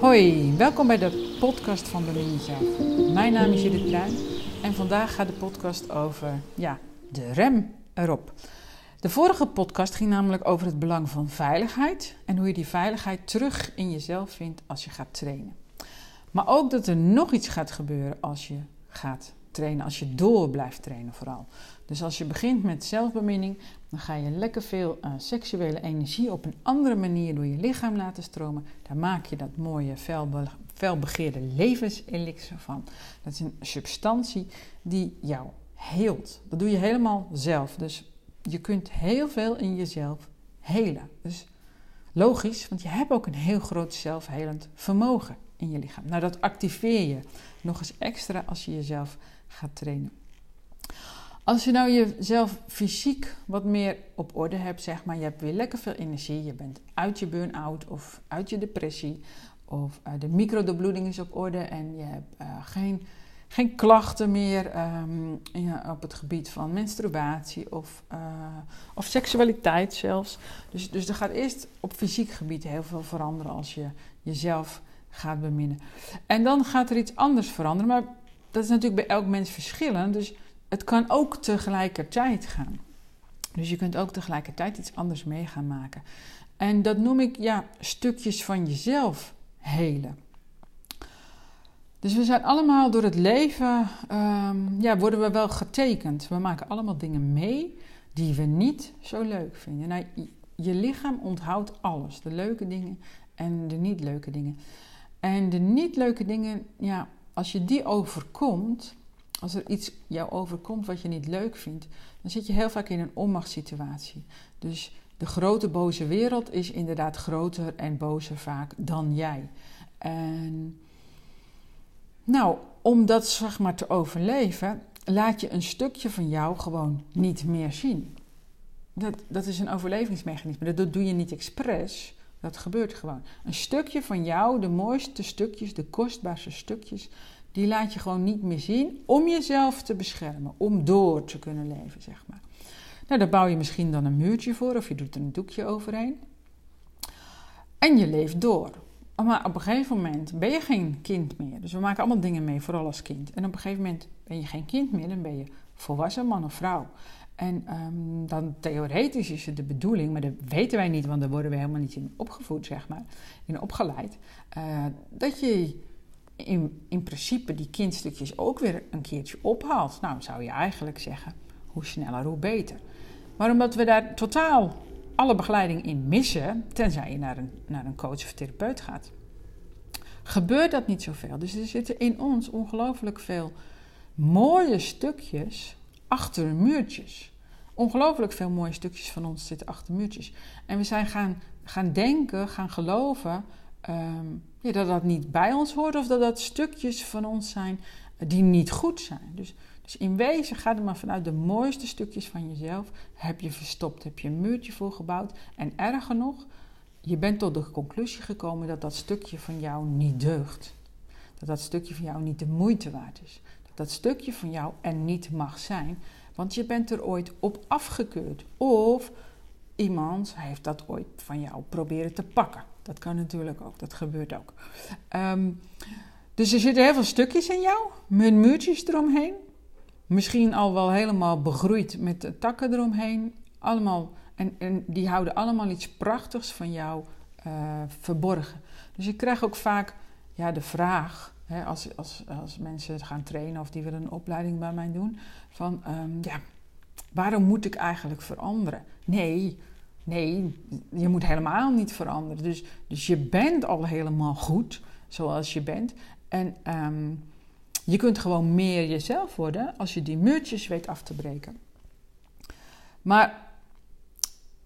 Hoi, welkom bij de podcast van Bemin Jezelf. Mijn naam is Judith Bruin en vandaag gaat de podcast over ja, de rem erop. De vorige podcast ging namelijk over het belang van veiligheid en hoe je die veiligheid terug in jezelf vindt als je gaat trainen. Maar ook dat er nog iets gaat gebeuren als je gaat trainen, als je door blijft trainen vooral. Dus als je begint met zelfbeminning, dan ga je lekker veel uh, seksuele energie op een andere manier door je lichaam laten stromen. Daar maak je dat mooie felbegeerde levenselixer van. Dat is een substantie die jou heelt. Dat doe je helemaal zelf. Dus je kunt heel veel in jezelf helen. Dus logisch, want je hebt ook een heel groot zelfhelend vermogen in je lichaam. Nou, dat activeer je nog eens extra als je jezelf gaat trainen. Als je nou jezelf fysiek wat meer op orde hebt, zeg maar, je hebt weer lekker veel energie, je bent uit je burn-out of uit je depressie, of uh, de microdebloeding is op orde en je hebt uh, geen, geen klachten meer um, ja, op het gebied van menstruatie of, uh, of seksualiteit zelfs. Dus, dus er gaat eerst op fysiek gebied heel veel veranderen als je jezelf gaat beminnen. En dan gaat er iets anders veranderen, maar dat is natuurlijk bij elk mens verschillend. Dus het kan ook tegelijkertijd gaan. Dus je kunt ook tegelijkertijd iets anders mee gaan maken. En dat noem ik ja, stukjes van jezelf helen. Dus we zijn allemaal door het leven, um, ja, worden we wel getekend. We maken allemaal dingen mee die we niet zo leuk vinden. Nou, je lichaam onthoudt alles, de leuke dingen en de niet leuke dingen. En de niet leuke dingen, ja, als je die overkomt, als er iets jou overkomt wat je niet leuk vindt, dan zit je heel vaak in een onmachtssituatie. Dus de grote boze wereld is inderdaad groter en bozer vaak dan jij. En nou, om dat zeg maar te overleven, laat je een stukje van jou gewoon niet meer zien. Dat, dat is een overlevingsmechanisme. Dat doe je niet expres. Dat gebeurt gewoon. Een stukje van jou, de mooiste stukjes, de kostbaarste stukjes, die laat je gewoon niet meer zien om jezelf te beschermen, om door te kunnen leven, zeg maar. Nou, daar bouw je misschien dan een muurtje voor of je doet er een doekje overheen. En je leeft door. Maar op een gegeven moment ben je geen kind meer. Dus we maken allemaal dingen mee, vooral als kind. En op een gegeven moment ben je geen kind meer, dan ben je volwassen man of vrouw. En um, dan theoretisch is het de bedoeling, maar dat weten wij niet, want daar worden we helemaal niet in opgevoed, zeg maar, in opgeleid. Uh, dat je in, in principe die kindstukjes ook weer een keertje ophaalt. Nou, zou je eigenlijk zeggen, hoe sneller, hoe beter. Maar omdat we daar totaal alle begeleiding in missen, tenzij je naar een, naar een coach of therapeut gaat, gebeurt dat niet zoveel. Dus er zitten in ons ongelooflijk veel mooie stukjes achter muurtjes. Ongelooflijk veel mooie stukjes van ons zitten achter muurtjes. En we zijn gaan, gaan denken, gaan geloven um, dat dat niet bij ons hoort of dat dat stukjes van ons zijn die niet goed zijn. Dus, dus in wezen ga er maar vanuit de mooiste stukjes van jezelf heb je verstopt, heb je een muurtje voor gebouwd. En erger nog, je bent tot de conclusie gekomen dat dat stukje van jou niet deugt. Dat dat stukje van jou niet de moeite waard is. Dat dat stukje van jou er niet mag zijn, want je bent er ooit op afgekeurd. Of iemand heeft dat ooit van jou proberen te pakken. Dat kan natuurlijk ook, dat gebeurt ook. Um, dus er zitten heel veel stukjes in jou, met muurtjes eromheen. Misschien al wel helemaal begroeid met takken eromheen. Allemaal, en, en die houden allemaal iets prachtigs van jou uh, verborgen. Dus ik krijg ook vaak ja, de vraag, hè, als, als, als mensen gaan trainen of die willen een opleiding bij mij doen, van um, ja, waarom moet ik eigenlijk veranderen? Nee, Nee, je moet helemaal niet veranderen. Dus, dus je bent al helemaal goed zoals je bent. En um, je kunt gewoon meer jezelf worden als je die muurtjes weet af te breken. Maar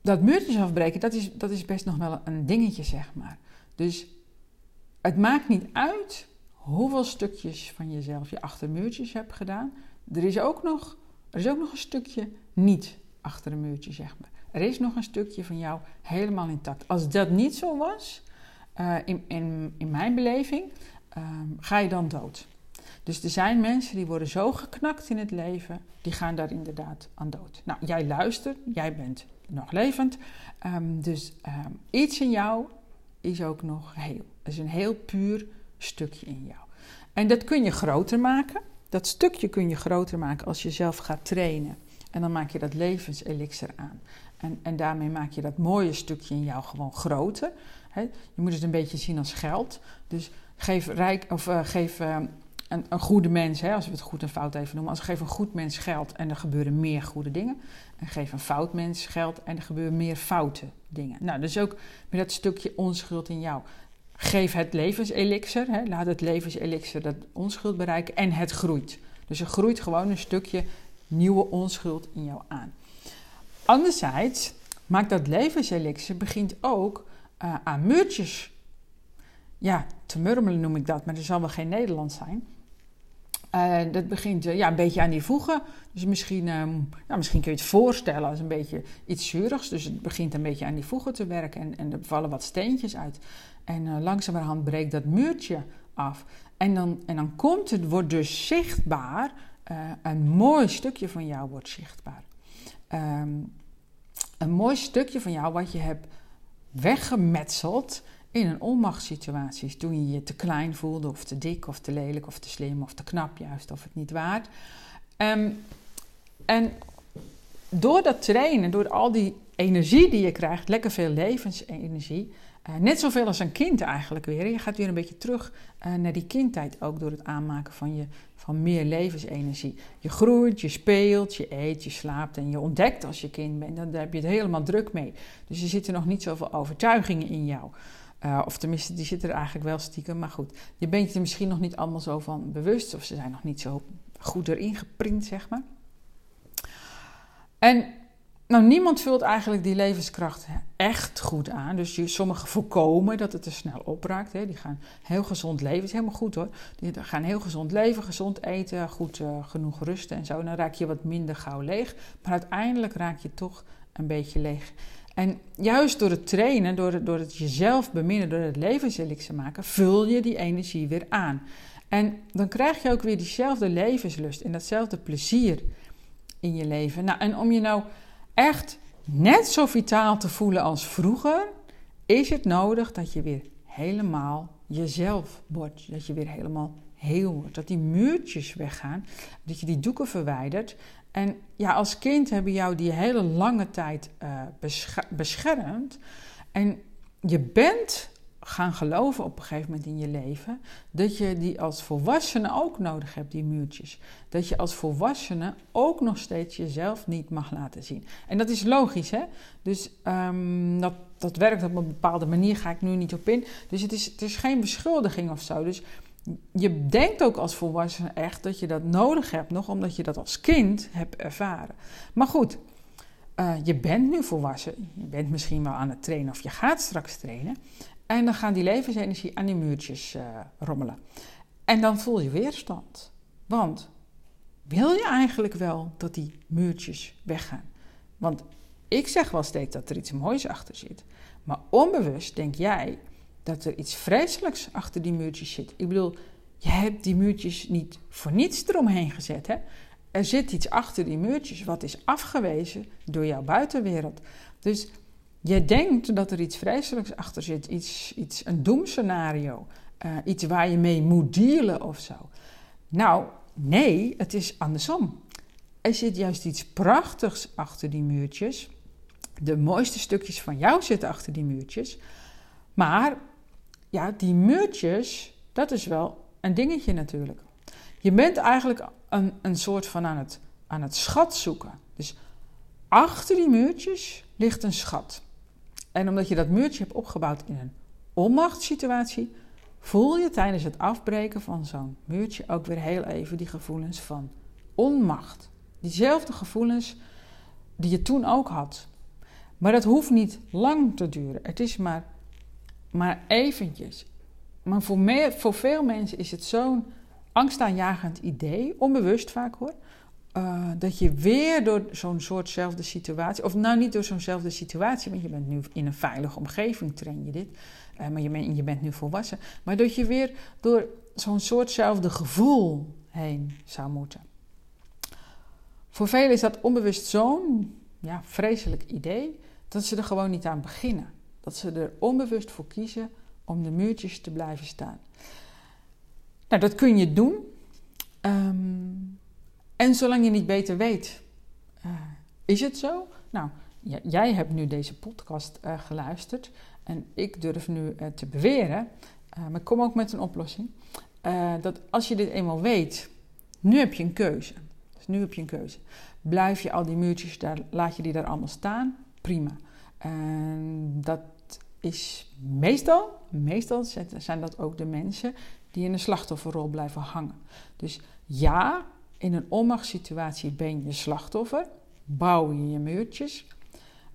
dat muurtjes afbreken, dat is, dat is best nog wel een dingetje, zeg maar. Dus het maakt niet uit hoeveel stukjes van jezelf je achter muurtjes hebt gedaan. Er is ook nog, er is ook nog een stukje niet achter een muurtje, zeg maar. Er is nog een stukje van jou helemaal intact. Als dat niet zo was, uh, in, in, in mijn beleving, uh, ga je dan dood. Dus er zijn mensen die worden zo geknakt in het leven, die gaan daar inderdaad aan dood. Nou, jij luistert, jij bent nog levend. Um, dus um, iets in jou is ook nog heel. Dat is een heel puur stukje in jou. En dat kun je groter maken. Dat stukje kun je groter maken als je zelf gaat trainen. En dan maak je dat levenselixer aan. En, en daarmee maak je dat mooie stukje in jou gewoon groter. je moet het een beetje zien als geld. Dus geef, rijk, of, uh, geef uh, een, een, goede mens, hè, als we het goed en fout even noemen. Als geef een goed mens geld en er gebeuren meer goede dingen. En geef een fout mens geld en er gebeuren meer foute dingen. Nou, dus ook met dat stukje onschuld in jou. Geef het levenselixer, hè, laat het levenselixer dat onschuld bereiken en het groeit. Dus er groeit gewoon een stukje nieuwe onschuld in jou aan. Anderzijds maakt dat levenselixer begint ook uh, aan muurtjes ja, te murmelen noem ik dat, maar dat zal wel geen Nederlands zijn. Uh, dat begint uh, ja, een beetje aan die voegen. Dus misschien, um, ja, misschien kun je het voorstellen als een beetje iets zuurigs. Dus het begint een beetje aan die voegen te werken en, en er vallen wat steentjes uit. En langzamerhand breekt dat muurtje af. En dan, en dan komt het, wordt dus zichtbaar, een mooi stukje van jou wordt zichtbaar. Um, een mooi stukje van jou wat je hebt weggemetseld in een onmachtssituatie. Toen je je te klein voelde, of te dik, of te lelijk, of te slim, of te knap juist, of het niet waard. Um, en door dat trainen, door al die energie die je krijgt, lekker veel levensenergie, uh, net zoveel als een kind eigenlijk weer. Je gaat weer een beetje terug uh, naar die kindtijd ook door het aanmaken van, je, van meer levensenergie. Je groeit, je speelt, je eet, je slaapt en je ontdekt als je kind bent. Dan heb je het helemaal druk mee. Dus er zitten nog niet zoveel overtuigingen in jou. Uh, of tenminste, die zitten er eigenlijk wel stiekem. Maar goed, je bent er misschien nog niet allemaal zo van bewust. Of ze zijn nog niet zo goed erin geprint, zeg maar. En nou, niemand vult eigenlijk die levenskracht echt goed aan. Dus sommigen voorkomen dat het te snel opraakt. Hè. Die gaan heel gezond leven. Is helemaal goed hoor. Die gaan heel gezond leven, gezond eten, goed uh, genoeg rusten en zo. Dan raak je wat minder gauw leeg. Maar uiteindelijk raak je toch een beetje leeg. En juist door het trainen, door het, door het jezelf beminnen, door het levenselixer maken, vul je die energie weer aan. En dan krijg je ook weer diezelfde levenslust en datzelfde plezier in je leven. Nou, en om je nou echt net zo vitaal te voelen als vroeger, is het nodig dat je weer helemaal jezelf wordt. Dat je weer helemaal heel wordt. Dat die muurtjes weggaan, dat je die doeken verwijdert en ja, als kind hebben jou die hele lange tijd uh, beschermd. En je bent gaan geloven op een gegeven moment in je leven dat je die als volwassene ook nodig hebt, die muurtjes. Dat je als volwassene ook nog steeds jezelf niet mag laten zien. En dat is logisch, hè? Dus um, dat, dat werkt op een bepaalde manier, ga ik nu niet op in. Dus het is, het is geen beschuldiging of zo. Dus je denkt ook als volwassene echt dat je dat nodig hebt, nog omdat je dat als kind hebt ervaren. Maar goed, uh, je bent nu volwassen, je bent misschien wel aan het trainen of je gaat straks trainen. En dan gaan die levensenergie aan die muurtjes uh, rommelen. En dan voel je weerstand. Want wil je eigenlijk wel dat die muurtjes weggaan? Want ik zeg wel steeds dat er iets moois achter zit. Maar onbewust denk jij, dat er iets vreselijks achter die muurtjes zit. Ik bedoel, je hebt die muurtjes niet voor niets eromheen gezet. Hè? Er zit iets achter die muurtjes wat is afgewezen door jouw buitenwereld. Dus je denkt dat er iets vreselijks achter zit, iets, iets, een doemscenario, uh, iets waar je mee moet dealen of zo. Nou, nee, het is andersom. Er zit juist iets prachtigs achter die muurtjes. De mooiste stukjes van jou zitten achter die muurtjes. Maar ja, die muurtjes, dat is wel een dingetje natuurlijk. Je bent eigenlijk een, een soort van aan het, aan het schat zoeken. Dus achter die muurtjes ligt een schat. En omdat je dat muurtje hebt opgebouwd in een onmachtssituatie, voel je tijdens het afbreken van zo'n muurtje ook weer heel even die gevoelens van onmacht. Diezelfde gevoelens die je toen ook had. Maar dat hoeft niet lang te duren. Het is maar maar eventjes. Maar voor, meer, voor veel mensen is het zo'n angstaanjagend idee, onbewust vaak hoor. Uh, dat je weer door zo'n soortzelfde situatie, of nou niet door zo'nzelfde situatie, want je bent nu in een veilige omgeving, train je dit, uh, maar je, ben, je bent nu volwassen, maar dat je weer door zo'n soortzelfde gevoel heen zou moeten. Voor velen is dat onbewust zo'n ja, vreselijk idee dat ze er gewoon niet aan beginnen. dat ze er onbewust voor kiezen om de muurtjes te blijven staan. Nou, dat kun je doen. En zolang je niet beter weet, uh, is het zo? Nou, jij hebt nu deze podcast uh, geluisterd en ik durf nu uh, te beweren, maar kom ook met een oplossing, dat als je dit eenmaal weet, nu heb je een keuze. Dus nu heb je een keuze. Blijf je al die muurtjes daar, laat je die daar allemaal staan? Prima. En dat is meestal, meestal zijn dat ook de mensen die in een slachtofferrol blijven hangen. Dus ja, in een onmachtssituatie ben je slachtoffer, bouw je je muurtjes.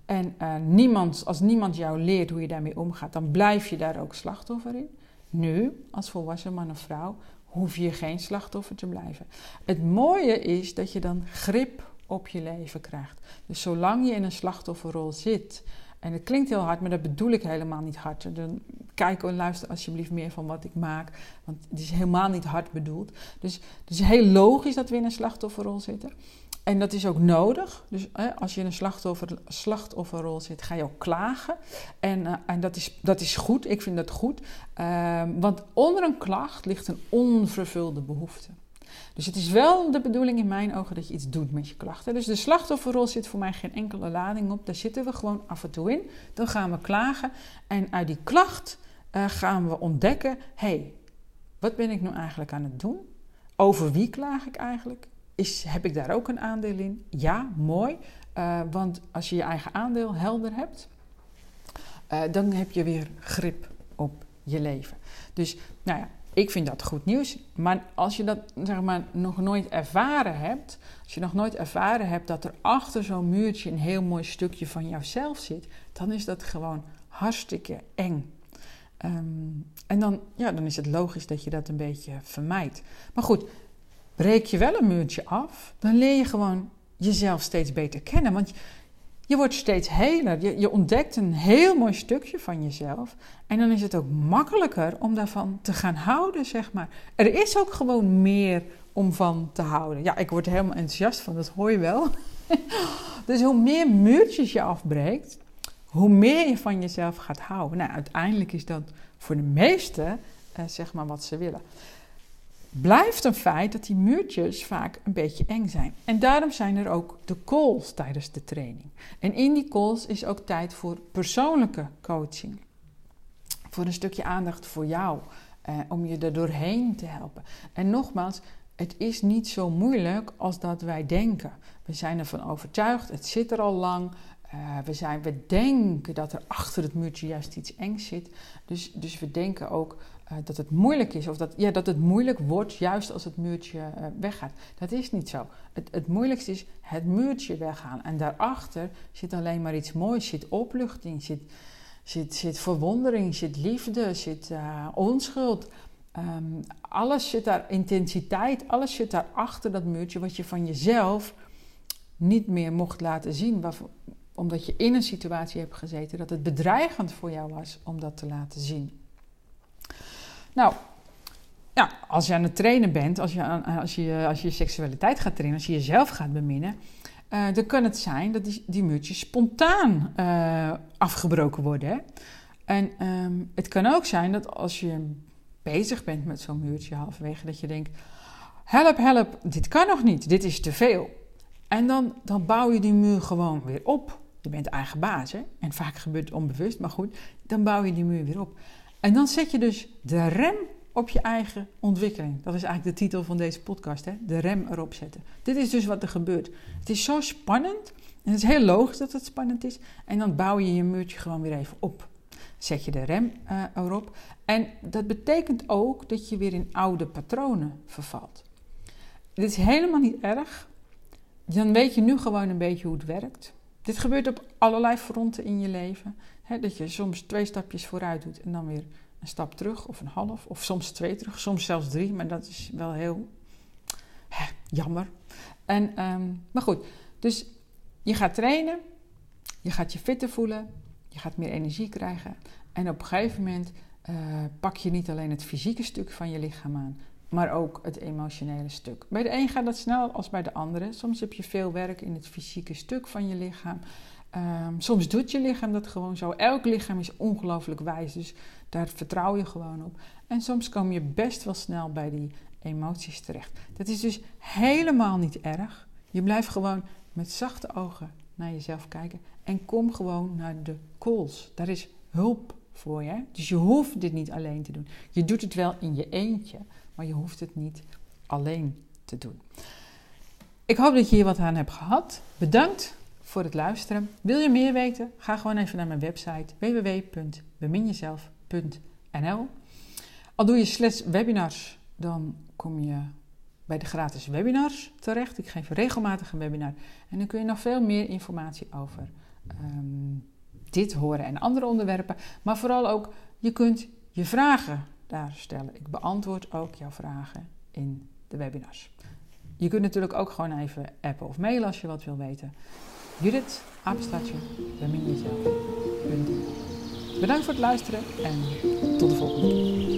En uh, niemand, als niemand jou leert hoe je daarmee omgaat, dan blijf je daar ook slachtoffer in. Nu, als volwassen man of vrouw, hoef je geen slachtoffer te blijven. Het mooie is dat je dan grip op je leven krijgt. Dus zolang je in een slachtofferrol zit, en het klinkt heel hard, maar dat bedoel ik helemaal niet hard. Dan kijk en luister alsjeblieft meer van wat ik maak, want het is helemaal niet hard bedoeld. Dus het is heel logisch dat we in een slachtofferrol zitten. En dat is ook nodig. Dus hè, als je in een slachtoffer, slachtofferrol zit, ga je ook klagen. En, uh, en dat, is, dat is goed, ik vind dat goed. Uh, want onder een klacht ligt een onvervulde behoefte. Dus het is wel de bedoeling in mijn ogen dat je iets doet met je klachten. Dus de slachtofferrol zit voor mij geen enkele lading op. Daar zitten we gewoon af en toe in. Dan gaan we klagen. En uit die klacht uh, gaan we ontdekken: hey, wat ben ik nu eigenlijk aan het doen? Over wie klaag ik eigenlijk? Is, heb ik daar ook een aandeel in? Ja, mooi. Uh, want als je je eigen aandeel helder hebt, uh, dan heb je weer grip op je leven. Dus nou ja, ik vind dat goed nieuws. Maar als je dat zeg maar, nog nooit ervaren hebt, als je nog nooit ervaren hebt dat er achter zo'n muurtje een heel mooi stukje van jouzelf zit, dan is dat gewoon hartstikke eng. Um, en dan, ja, dan is het logisch dat je dat een beetje vermijdt. Maar goed, breek je wel een muurtje af, dan leer je gewoon jezelf steeds beter kennen. Want je wordt steeds heler. Je, je, ontdekt een heel mooi stukje van jezelf. En dan is het ook makkelijker om daarvan te gaan houden, zeg maar. Er is ook gewoon meer om van te houden. Ja, ik word er helemaal enthousiast van, dat hoor je wel. dus hoe meer muurtjes je afbreekt, hoe meer je van jezelf gaat houden. Nou, uiteindelijk is dat voor de meesten, eh, zeg maar, wat ze willen blijft een feit dat die muurtjes vaak een beetje eng zijn. En daarom zijn er ook de calls tijdens de training. En in die calls is ook tijd voor persoonlijke coaching. Voor een stukje aandacht voor jou, eh, om je er doorheen te helpen. En nogmaals, het is niet zo moeilijk als dat wij denken. We zijn ervan overtuigd, het zit er al lang. Uh, we, zijn, we denken dat er achter het muurtje juist iets engs zit. Dus, dus we denken ook uh, dat het moeilijk is. Of dat, ja, dat het moeilijk wordt juist als het muurtje uh, weggaat. Dat is niet zo. Het, het moeilijkste is het muurtje weggaan. En daarachter zit alleen maar iets moois. Zit opluchting, zit, zit, zit verwondering, zit liefde, zit onschuld. Um, alles zit daar, intensiteit, alles zit daar achter dat muurtje wat je van jezelf niet meer mocht laten zien. Omdat je in een situatie hebt gezeten dat het bedreigend voor jou was om dat te laten zien. Nou, ja, als je aan het trainen bent, als je, als je, als je seksualiteit gaat trainen, als je jezelf gaat beminnen, uh, dan kan het zijn dat die, muurtjes spontaan uh, afgebroken worden. Hè? En um, het kan ook zijn dat als je bezig bent met zo'n muurtje halverwege, dat je denkt: help, help, dit kan nog niet, dit is te veel. En dan, dan bouw je die muur gewoon weer op je bent eigen baas, hè? en vaak gebeurt het onbewust, maar goed, dan bouw je die muur weer op. En dan zet je dus de rem op je eigen ontwikkeling. Dat is eigenlijk de titel van deze podcast, hè? de rem erop zetten. Dit is dus wat er gebeurt. Het is zo spannend, en het is heel logisch dat het spannend is, en dan bouw je je muurtje gewoon weer even op. Zet je de rem uh, erop. En dat betekent ook dat je weer in oude patronen vervalt. Dit is helemaal niet erg. Dan weet je nu gewoon een beetje hoe het werkt. Dit gebeurt op allerlei fronten in je leven. dat je soms twee stapjes vooruit doet en dan weer een stap terug of een half, of soms twee terug, soms zelfs drie, maar dat is wel heel jammer. En, um, maar goed, dus je gaat trainen, je gaat je fitter voelen, je gaat meer energie krijgen en op een gegeven moment uh, pak je niet alleen het fysieke stuk van je lichaam aan, maar ook het emotionele stuk. Bij de een gaat dat snel als bij de andere. Soms heb je veel werk in het fysieke stuk van je lichaam. Ehm, soms doet je lichaam dat gewoon zo. Elk lichaam is ongelooflijk wijs, dus daar vertrouw je gewoon op. En soms kom je best wel snel bij die emoties terecht. Dat is dus helemaal niet erg. Je blijft gewoon met zachte ogen naar jezelf kijken en kom gewoon naar de calls. Daar is hulp voor je. Dus je hoeft dit niet alleen te doen. Je doet het wel in je eentje, maar je hoeft het niet alleen te doen. Ik hoop dat je hier wat aan hebt gehad. Bedankt voor het luisteren. Wil je meer weten? Ga gewoon even naar mijn website www.beminjezelf.nl. Al doe je slechts webinars, dan kom je bij de gratis webinars terecht. Ik geef regelmatig een webinar en dan kun je nog veel meer informatie over ehm, dit horen en andere onderwerpen. Maar vooral ook, je kunt je vragen daar stellen. Ik beantwoord ook jouw vragen in de webinars. Je kunt natuurlijk ook gewoon even appen of mailen als je wat wil weten. Judith, apenstaatje, jezelf. Bedankt voor het luisteren en tot de volgende.